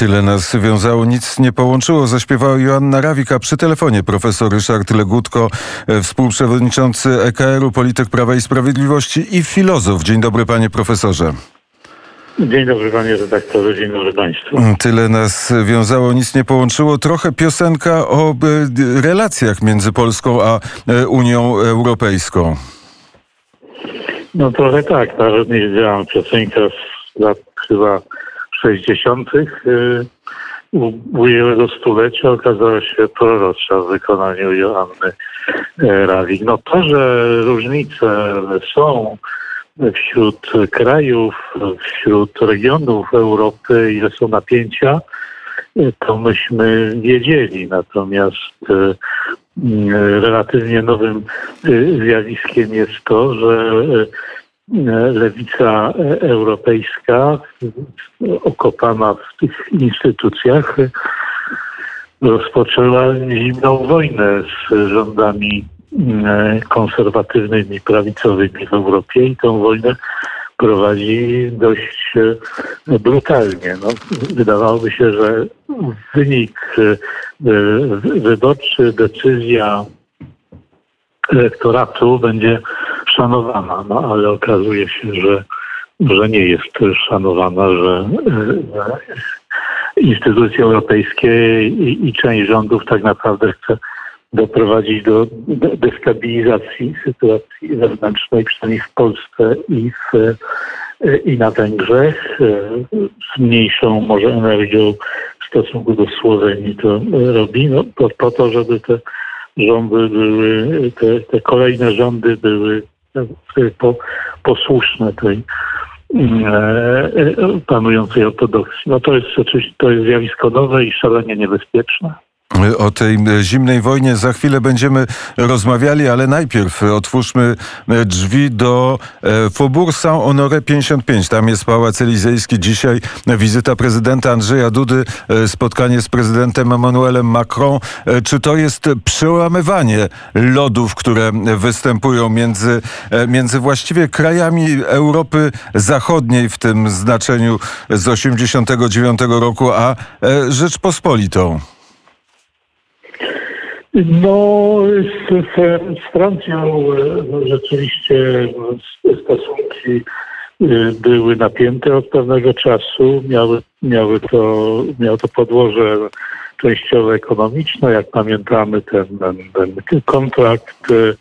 Tyle nas wiązało, nic nie połączyło. Zaśpiewała Joanna Rawika przy telefonie profesor Ryszard Legutko, e, współprzewodniczący EKR-u, polityk Prawa i Sprawiedliwości i filozof. Dzień dobry panie profesorze. Dzień dobry panie redaktorze, dzień dobry państwu. Tyle nas wiązało, nic nie połączyło. Trochę piosenka o e, relacjach między Polską a e, Unią Europejską. No trochę tak, nawet nie wiedziałam. Piosenka z lat chyba 60. ubiegłego stulecia okazała się prorocza w wykonaniu Joanny e, Rawik. No to, że różnice są wśród krajów, wśród regionów Europy, ile są napięcia, to myśmy wiedzieli. Natomiast relatywnie nowym zjawiskiem jest to, że lewica europejska okopana w tych instytucjach rozpoczęła zimną wojnę z rządami mm, konserwatywnymi, prawicowymi w Europie i tą wojnę prowadzi dość e, brutalnie. No, wydawałoby się, że wynik e, wyborczy, decyzja elektoratu będzie szanowana, no ale okazuje się, że, że nie jest szanowana, że, instytucje europejskie i, i część rządów tak naprawdę chce doprowadzić do destabilizacji sytuacji wewnętrznej, przynajmniej w Polsce i, w, i na Węgrzech. Z mniejszą może energią w stosunku do Słowenii to robi, no, po, po to, żeby te rządy były, te, te kolejne rządy były po, posłuszne tej mm, e, e, panującej ortodoksji. No to jest oczywiście to jest zjawisko nowe i szalenie niebezpieczne. O tej zimnej wojnie za chwilę będziemy rozmawiali, ale najpierw otwórzmy drzwi do e, Faubourg Saint-Honoré 55. Tam jest Pałac Elizejski. Dzisiaj wizyta prezydenta Andrzeja Dudy, e, spotkanie z prezydentem Emmanuelem Macron. E, czy to jest przełamywanie lodów, które występują między, między właściwie krajami Europy Zachodniej w tym znaczeniu z 89 roku, a Rzeczpospolitą? No, z, Francją no, rzeczywiście stosunki y, były napięte od pewnego czasu. Miały, miały to, miało to podłoże częściowo ekonomiczne. Jak pamiętamy, ten, ten, ten kontrakt Y,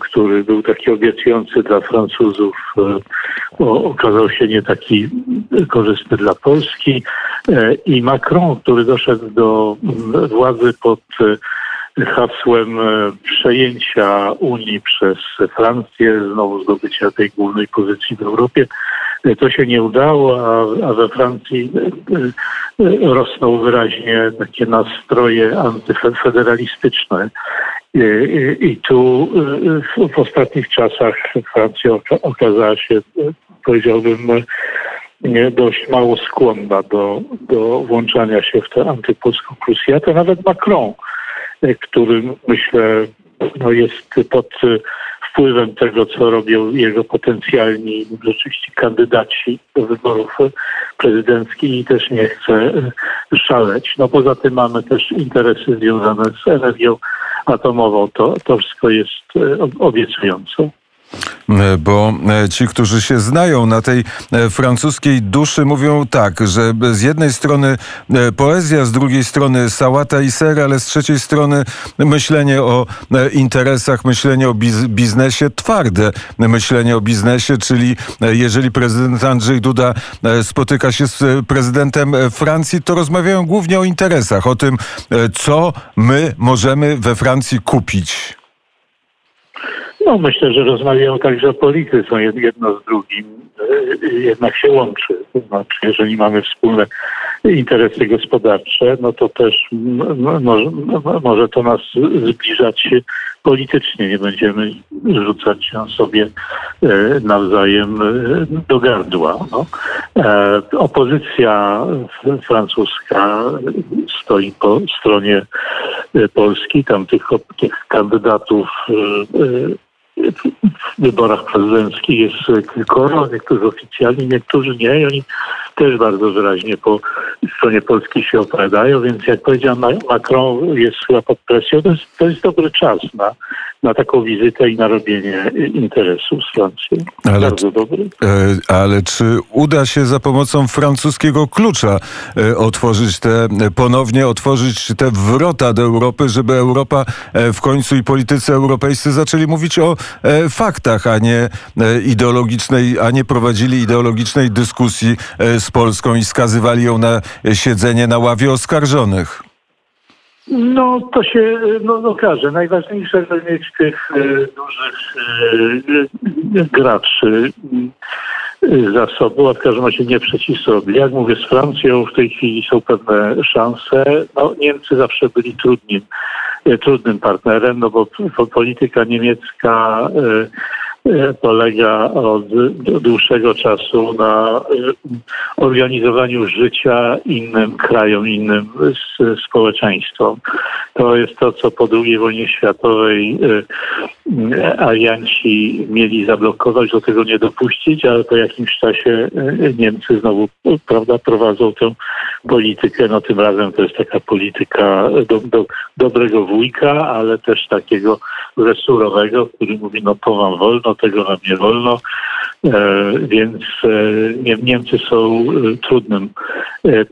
który był taki obiecujący dla Francuzów, y, okazał się nie taki korzystny dla Polski. I Macron, który doszedł do władzy pod hasłem przejęcia Unii przez Francję, znowu zdobycia tej głównej pozycji w Europie, to się nie udało, a we Francji rosną wyraźnie takie nastroje antyfederalistyczne. I tu w ostatnich czasach Francja okazała się, powiedziałbym, dość mało skłonna do, do włączania się w tę antypolską Prusję. To nawet Macron, który myślę no jest pod wpływem tego, co robią jego potencjalni rzeczywiście kandydaci do wyborów prezydenckich i też nie chce szaleć. No poza tym mamy też interesy związane z energią atomową. To, to wszystko jest e, obiecujące. E, bo e, ci, którzy się znają na tej francuskiej duszy, mówią tak, że z jednej strony poezja, z drugiej strony sałata i ser, ale z trzeciej strony myślenie o interesach, myślenie o biznesie, twarde myślenie o biznesie, czyli jeżeli prezydent Andrzej Duda spotyka się z prezydentem Francji, to rozmawiają głównie o interesach, o tym, co my możemy we Francji kupić. No myślę, że rozmawiają także o polityce, jedno z drugim e, jednak się łączy. Znaczy, jeżeli mamy wspólne interesy gospodarcze, no to też może, może to nas zbliżać politycznie. Nie będziemy rzucać się sobie e, nawzajem e, do gardła. No. Opozycja francuska stoi po stronie Polski. Tam tych, tych kandydatów w wyborach prezydenckich jest kilkoro, niektórzy oficjalnie, niektórzy nie. I oni też bardzo wyraźnie po stronie polskiej się opowiadają, więc jak powiedział Macron jest chyba pod presją, to jest, to jest dobry czas na, na taką wizytę i na robienie interesu z Francją. Ale, bardzo dobry. E, ale czy uda się za pomocą francuskiego klucza e, otworzyć te, ponownie otworzyć te wrota do Europy, żeby Europa e, w końcu i politycy europejscy zaczęli mówić o faktach, a nie ideologicznej, a nie prowadzili ideologicznej dyskusji z Polską i skazywali ją na siedzenie na ławie oskarżonych? No to się no, okaże. Najważniejsze, żeby mieć tych e, dużych e, graczy za sobą, a w każdym razie nie przeciw sobie. Jak mówię, z Francją w tej chwili są pewne szanse. No, Niemcy zawsze byli trudnym, trudnym partnerem, no bo polityka niemiecka polega od dłuższego czasu na e, organizowaniu życia innym krajom, innym społeczeństwom. To jest to, co po II wojnie światowej e, alianci mieli zablokować, do tego nie dopuścić, ale po jakimś czasie Niemcy znowu prawda, prowadzą tę politykę. No tym razem to jest taka polityka do, do, dobrego wujka, ale też takiego resurowego, który mówi, no to wam wolno, tego nam nie wolno. E, więc e, Niemcy są e, trudnym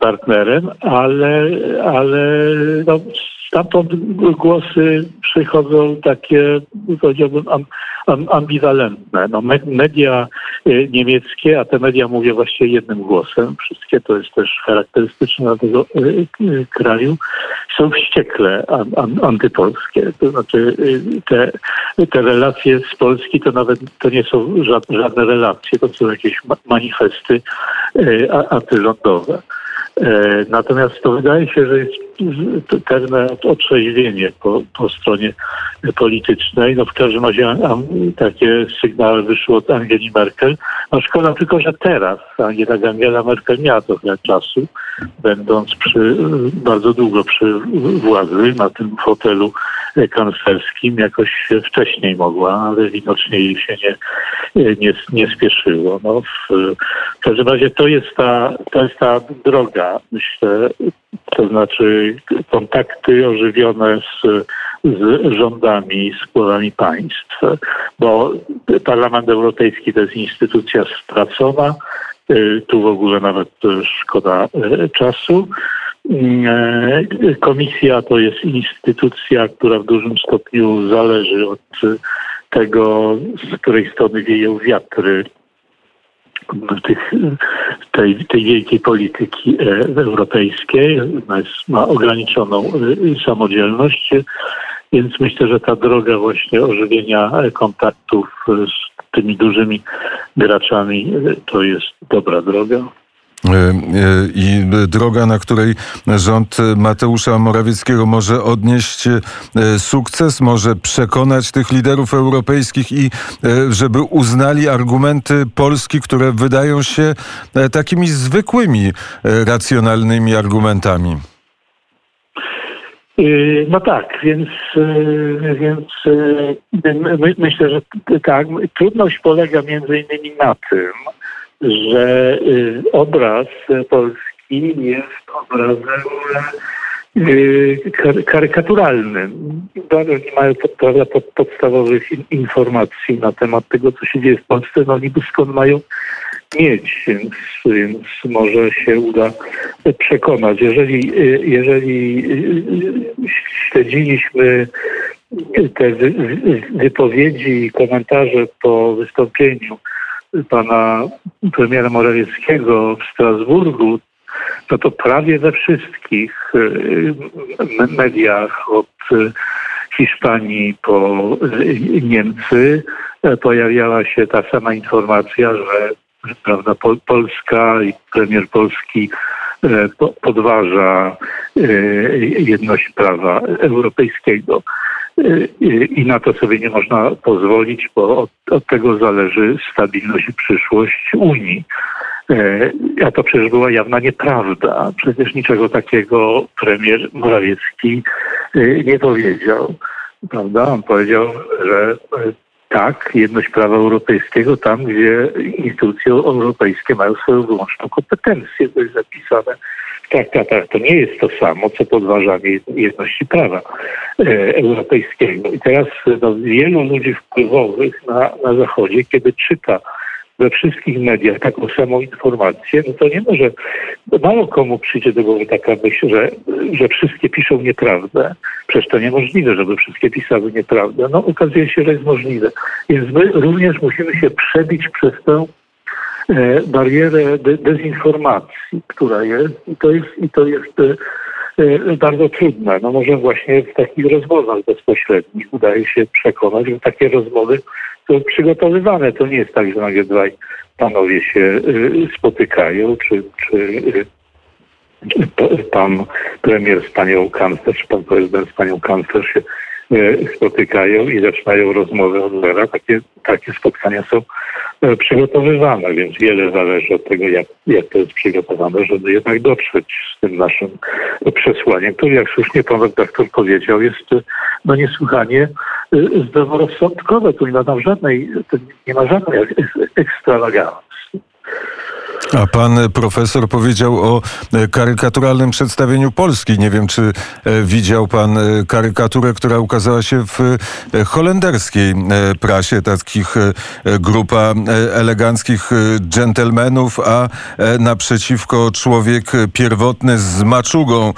partnerem, ale, ale no, stamtąd głosy przychodzą takie, powiedziałbym, ambiwalentne. No, media y, niemieckie, a te media mówię właściwie jednym głosem, wszystkie to jest też charakterystyczne dla tego y, y, kraju, są wściekle antypolskie. To znaczy te, te relacje z Polski to nawet to nie są żadne, żadne relacje, to są jakieś manifesty antylądowe. E, natomiast to wydaje się, że jest pewne otrzeźwienie po, po stronie politycznej. No w każdym razie takie sygnały wyszły od Angeli Merkel. No szkoda tylko, że teraz Angela, Angela Merkel miała trochę czasu, będąc przy, bardzo długo przy władzy na tym fotelu kanclerskim. Jakoś wcześniej mogła, ale widocznie jej się nie, nie, nie spieszyło. No w, w każdym razie to jest ta, to jest ta droga, myślę, to znaczy kontakty ożywione z, z rządami, z głowami państw, bo Parlament Europejski to jest instytucja stracona, y, tu w ogóle nawet szkoda y, czasu. Y, komisja to jest instytucja, która w dużym stopniu zależy od tego, z której strony wieją wiatry tych, tej, tej wielkiej polityki e, europejskiej. Ona jest, ma ograniczoną e, samodzielność, więc myślę, że ta droga właśnie ożywienia kontaktów z tymi dużymi graczami e, to jest dobra droga. E, e, i droga, na której rząd Mateusza Morawieckiego może odnieść e, sukces, może przekonać tych liderów europejskich i żeby uznali argumenty Polski, które wydają się takimi zwykłymi, racjonalnymi argumentami. No tak, więc, więc myślę, że tak. Trudność polega między innymi na tym, że y, obraz Polski jest obrazem y, karykaturalnym. Nie mają prawda, podstawowych informacji na temat tego, co się dzieje w Polsce. No niby skąd mają mieć, więc, więc może się uda przekonać. Jeżeli, y, jeżeli śledziliśmy te wypowiedzi i komentarze po wystąpieniu pana premiera Morawieckiego w Strasburgu, no to prawie we wszystkich y, mediach od y, Hiszpanii po y, Niemcy pojawiała się ta sama informacja, że prawda, Polska i premier Polski podważa jedność prawa europejskiego i na to sobie nie można pozwolić, bo od, od tego zależy stabilność i przyszłość Unii. E, a to przecież była jawna nieprawda. Przecież niczego takiego premier Morawiecki e, nie powiedział. Prawda? On powiedział, że tak, jedność prawa europejskiego tam, gdzie instytucje europejskie mają swoją wyłączną kompetencję. To jest zapisane w traktatach. To nie jest to samo, co podważanie jedności prawa e, europejskiego. I teraz no, wielu ludzi wpływowych na, na Zachodzie, kiedy czyta we wszystkich mediach taką samą informację, no to nie może, mało komu przyjdzie do głowy taka myśl, że, że wszystkie piszą nieprawdę. Przecież to niemożliwe, żeby wszystkie pisały nieprawdę. No okazuje się, że jest możliwe. Więc my również musimy się przebić przez tę e, barierę de dezinformacji, która jest i to jest, i to jest e, e, bardzo trudne. No może właśnie w takich rozmowach bezpośrednich udaje się przekonać, że takie rozmowy są przygotowywane. To nie jest tak, że nagle dwaj panowie się y, spotykają, czy, czy y, pan premier z panią kanclerz, pan prezydent z panią kanclerz się y, spotykają i zaczynają rozmowę od zera. Takie, takie spotkania są przygotowywane, więc wiele zależy od tego, jak, jak to jest przygotowane, żeby jednak dotrzeć z tym naszym przesłaniem, które, jak słusznie pan redaktor powiedział, jest no niesłychanie zdroworozsądkowe. Tu nie ma tam żadnej, nie ma żadnej ekstrawagancji. A pan profesor powiedział o karykaturalnym przedstawieniu Polski. Nie wiem, czy e, widział pan e, karykaturę, która ukazała się w e, holenderskiej prasie, takich grupa eleganckich dżentelmenów, a naprzeciwko człowiek pierwotny z maczugą,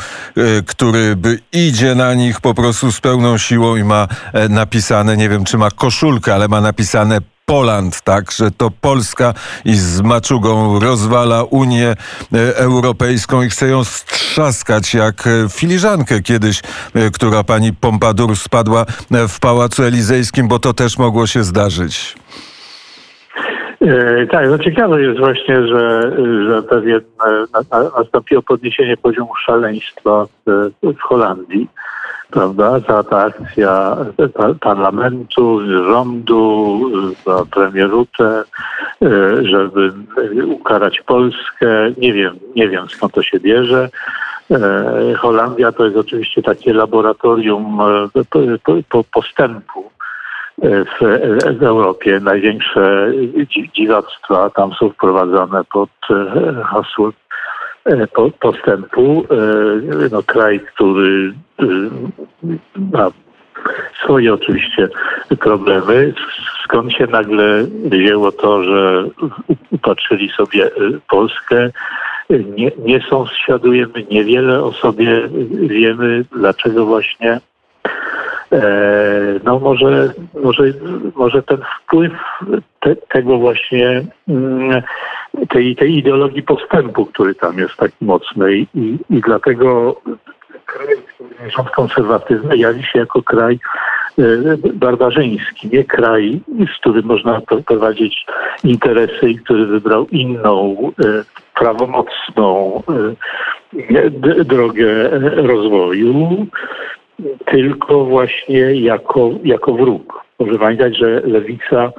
który by idzie na nich po prostu z pełną siłą i ma napisane, nie wiem, czy ma koszulkę, ale ma napisane Poland, tak, że to Polska i z maczugą rozwala Unię e, Europejską i chce ją strzaskać jak e, filiżankę kiedyś, e, która pani Pompadour spadła w Pałacu Elizejskim, bo to też mogło się zdarzyć. Tak, no ciekawe jest właśnie, że, że pewien nastąpiło podniesienie poziomu szaleństwa w, w Holandii prawda? Za ta akcja parlamentu, rządu, za premierutę, e, żeby ukarać Polskę. Nie wiem, nie wiem skąd to się bierze. E, Holandia to jest oczywiście takie laboratorium e, postępu w, w Europie. Największe dziwactwa tam są wprowadzane pod hasłem E, postępu. E, no, kraj, który e, ma swoje oczywiście problemy. Skąd się nagle wzięło to, że upatrzyli sobie Polskę? Nie, nie sąsiadujemy, niewiele o sobie wiemy, dlaczego właśnie no może, może, może ten wpływ te, tego właśnie mm, tej, tej ideologii postępu, który tam jest tak mocny i, i dlatego kraj, rząd konserwatywny jawi się jako kraj e, barbarzyński, nie kraj, z którym można prowadzić interesy i który wybrał inną, e, prawomocną e, drogę rozwoju, tylko właśnie jako, jako wróg. Proszę pamiętać, że lewica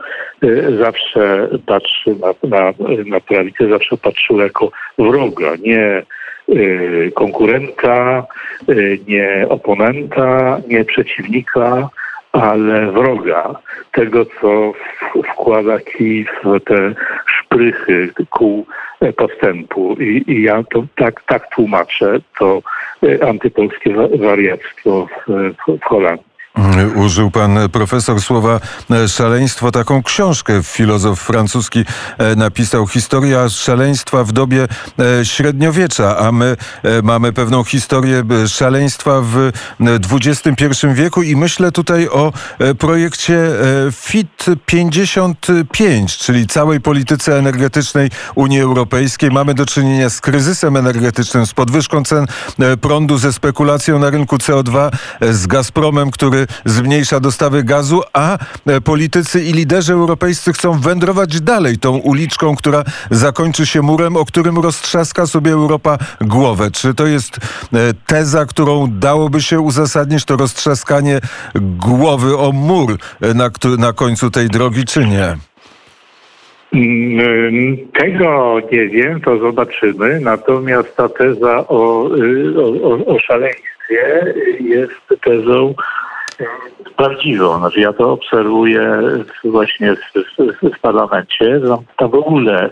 y, zawsze patrzy na, na, na prawicę, zawsze patrzyła jako wroga, nie y, konkurenta, y, nie oponenta, nie przeciwnika, ale wroga. Tego, co wkłada kij w te szprychy kół postępu. I, i ja to tak, tak tłumaczę to antypolskie wariactwo w Holandii. Użył pan profesor słowa e, szaleństwo. Taką książkę filozof francuski e, napisał. Historia szaleństwa w dobie e, średniowiecza, a my mamy pewną historię szaleństwa w XXI wieku i myślę tutaj o projekcie FIT 55, czyli całej polityce energetycznej Unii Europejskiej. Mamy do czynienia z kryzysem energetycznym, z podwyżką cen prądu, ze spekulacją na rynku CO2, z Gazpromem, który zmniejsza dostawy gazu, a e, politycy i liderzy europejscy chcą wędrować dalej tą uliczką, która zakończy się murem, o którym roztrzaska sobie Europa głowę. Czy to jest e, teza, którą dałoby się uzasadnić, to roztrzaskanie głowy o mur e, na, na końcu tej drogi, czy nie? Mm, tego nie wiem, to zobaczymy. Natomiast ta teza o, o, o szaleństwie jest tezą prawdziwą. Znaczy ja to obserwuję właśnie w, w, w parlamencie. Tam, tam w ogóle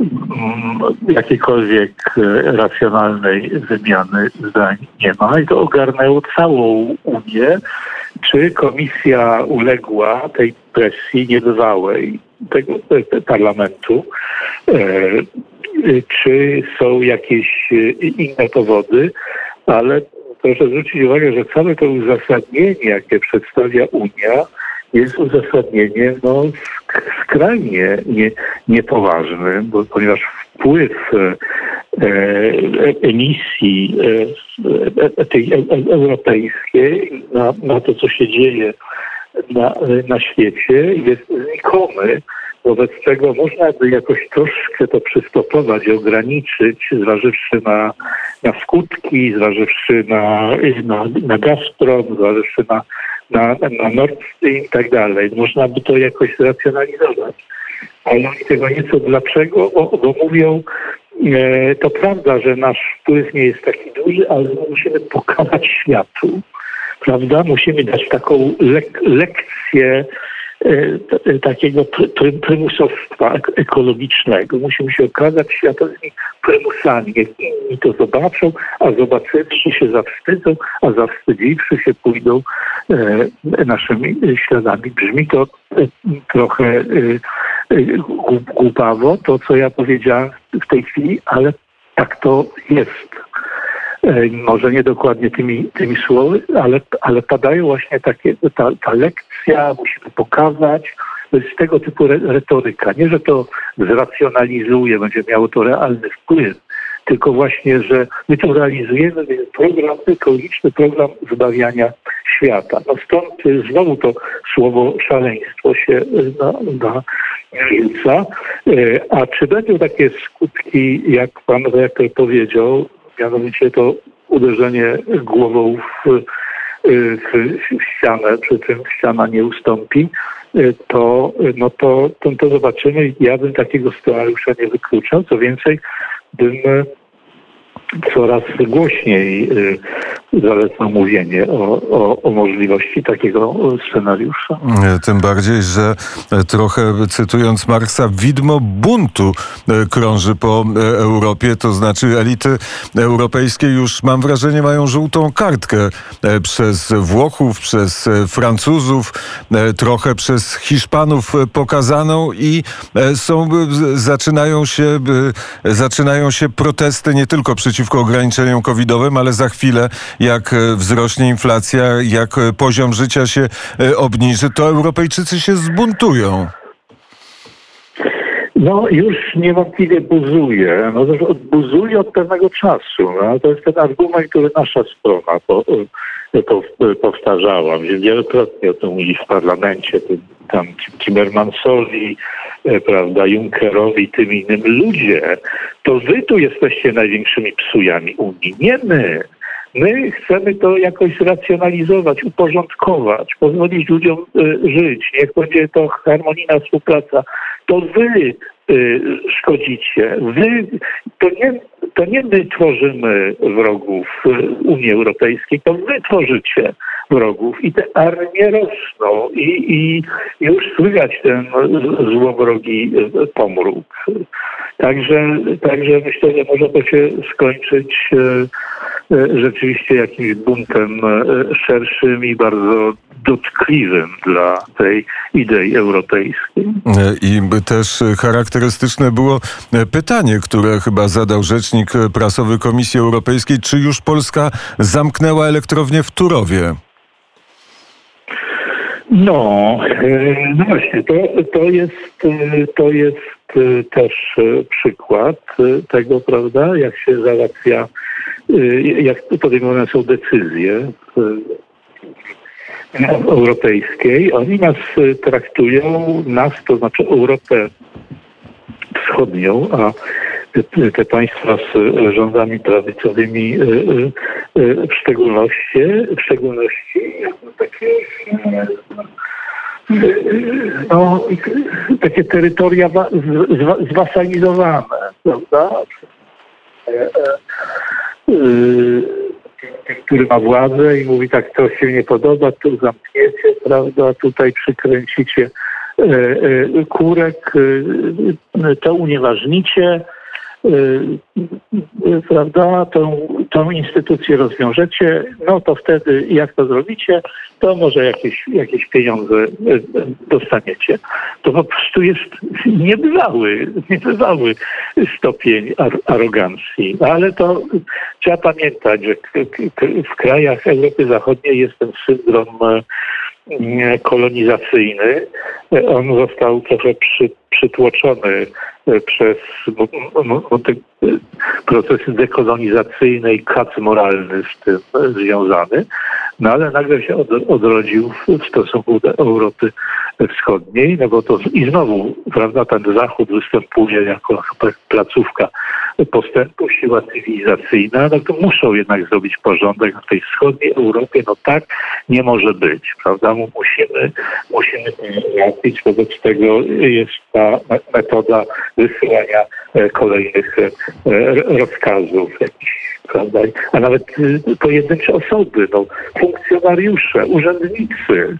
mm, jakiejkolwiek racjonalnej wymiany zdań nie ma i to ogarnęło całą Unię. Czy komisja uległa tej presji niebywałej tego parlamentu? E, czy są jakieś inne powody? Ale proszę zwrócić uwagę, że całe to uzasadnienie, jakie przedstawia Unia, jest uzasadnieniem no, skrajnie nie, niepoważnym, bo, ponieważ wpływ e, emisji e, tej e, europejskiej na, na to, co się dzieje na, na świecie jest znikomy. Wobec czego można by jakoś troszkę to przystopować i ograniczyć, zważywszy na, na skutki, zważywszy na, na, na Gazprom, zważywszy na, na, na Nord Stream i tak dalej. Można by to jakoś zracjonalizować. Ale oni tego nie chcą. Dlaczego? Bo, bo mówią, e, to prawda, że nasz wpływ nie jest taki duży, ale musimy pokazać światu. Prawda? Musimy dać taką lek lekcję E, takiego prymusostwa ekologicznego. Musimy się okazać światowymi prymusami. Niech inni to zobaczą, a zobaczywszy się zawstydzą, a zawstydziwszy się pójdą e, naszymi śladami. Brzmi to e, trochę głupawo, to co ja powiedziałem w tej chwili, ale tak to jest. E, może nie dokładnie tymi, tymi słowy, ale, ale padają właśnie takie, ta, ta lekcja, musimy pokazać, jest tego typu retoryka. Nie, że to zracjonalizuje, będzie miało to realny wpływ, tylko właśnie, że my to realizujemy, program, ekologiczny program zbawiania świata. No stąd znowu to słowo szaleństwo się na, na rzuca. E, a czy będą takie skutki, jak pan rektor powiedział, mianowicie to uderzenie głową w, w ścianę, przy czym ściana nie ustąpi, to, no to, to, to zobaczymy. Ja bym takiego scenariusza nie wykluczał. Co więcej, bym coraz głośniej y, zaleca mówienie o, o, o, możliwości takiego scenariusza. Tym bardziej, że trochę cytując Marksa, widmo buntu e, krąży po e, Europie, to znaczy elity europejskie już mam wrażenie mają żółtą kartkę e, przez Włochów, przez Francuzów, trochę przez Hiszpanów pokazaną i są, zaczynają się, zaczynają się protesty nie tylko przeciwko ograniczeniom covidowym, ale za chwilę, jak e, wzrośnie inflacja, jak e, poziom życia się e, obniży, to Europejczycy się zbuntują. No już niewątpliwie buzuje. No buzuje od pewnego czasu. No. To jest ten argument, który nasza strona po, po, powtarzała. Wielokrotnie o tym mówili w parlamencie. Tam Timmermansowi, prawda, Junckerowi, tym innym. Ludzie, to wy tu jesteście największymi psujami Unii, nie my. My chcemy to jakoś zracjonalizować, uporządkować, pozwolić ludziom y, żyć. Niech będzie to harmonijna współpraca. To wy y, szkodzicie. Wy, to, nie, to nie my tworzymy wrogów Unii Europejskiej, to wy tworzycie wrogów i te armie rosną i, i już słychać ten złowrogi pomruk. Także, także myślę, że może to się skończyć e, rzeczywiście jakimś buntem e, szerszym i bardzo dotkliwym dla tej idei europejskiej. I też charakterystyczne było pytanie, które chyba zadał rzecznik prasowy Komisji Europejskiej, czy już Polska zamknęła elektrownię w Turowie? No, no właśnie, to, to, jest, to jest też przykład tego, prawda, jak się załatwia, jak podejmowane są decyzje europejskiej. Oni nas traktują, nas, to znaczy Europę Wschodnią, a te państwa z rządami prawicowymi w szczególności, w szczególności takie no, takie terytoria zwasalizowane, prawda? który ma władzę i mówi tak, to się nie podoba, tu zamkniecie, prawda, tutaj przykręcicie e, e, kurek, e, to unieważnicie, prawda, tą, tą instytucję rozwiążecie, no to wtedy jak to zrobicie, to może jakieś, jakieś pieniądze dostaniecie. To po prostu jest niebywały, niebywały stopień ar arogancji. Ale to trzeba pamiętać, że w krajach Europy Zachodniej jest ten syndrom kolonizacyjny. On został trochę przy, przytłoczony przez te procesy dekolonizacyjne i kac moralny z tym związany. No ale nagle się odrodził w stosunku do Europy Wschodniej, no bo to i znowu, prawda, ten Zachód występuje jako placówka postępu, siła cywilizacyjna, no to muszą jednak zrobić porządek w tej wschodniej Europie, no tak nie może być, prawda, musimy, musimy załatwić, wobec tego jest ta metoda wysyłania kolejnych rozkazów jakichś prawda? A nawet pojedyncze osoby, no, funkcjonariusze, urzędnicy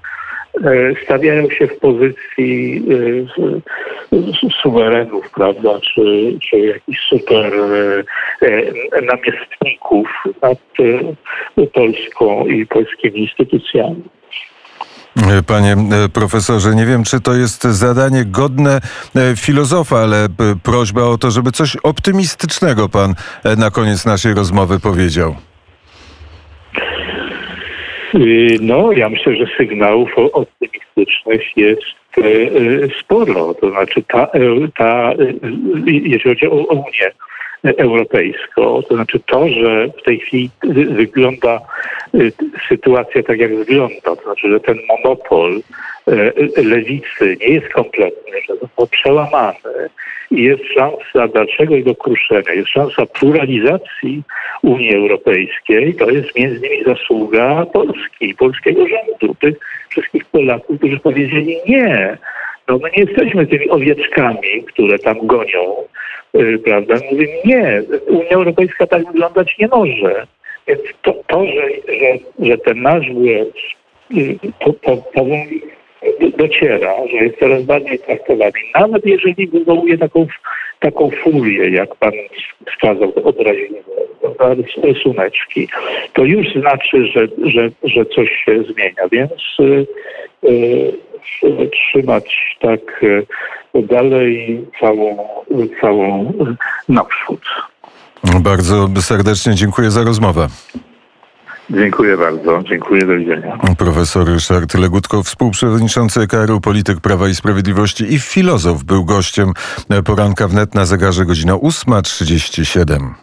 stawiają się w pozycji suwerenów, prawda, czy, czy jakichś super namiestników nad Polską i polskimi instytucjami. Panie profesorze, nie wiem, czy to jest zadanie godne filozofa, ale prośba o to, żeby coś optymistycznego pan na koniec naszej rozmowy powiedział. No, ja myślę, że sygnałów optymistycznych jest sporo. To znaczy, ta, ta, jeżeli chodzi o Unię Europejską, to znaczy to, że w tej chwili wygląda sytuacja tak, jak wygląda, to znaczy, że ten monopol lewicy nie jest kompletny, że został przełamany i jest szansa dalszego jego kruszenia, jest szansa pluralizacji Unii Europejskiej, to jest między innymi zasługa Polski, polskiego rządu, tych wszystkich Polaków, którzy powiedzieli nie, no my nie jesteśmy tymi owieczkami, które tam gonią, prawda? Mówimy nie, Unia Europejska tak wyglądać nie może. Więc to, to że, że, że ten nasz głos po, po, powoli dociera, że jest coraz bardziej traktowany, nawet jeżeli wywołuje taką, taką furię, jak pan wskazał obraźliwie, rysuneczki, to już znaczy, że, że, że coś się zmienia, więc yy, trzymać tak dalej całą, całą naprzód. Bardzo serdecznie dziękuję za rozmowę. Dziękuję bardzo. Dziękuję. Do widzenia. Profesor Ryszard Legutko, współprzewodniczący KRU, polityk Prawa i Sprawiedliwości i filozof był gościem poranka wnet na zegarze godzina 8.37.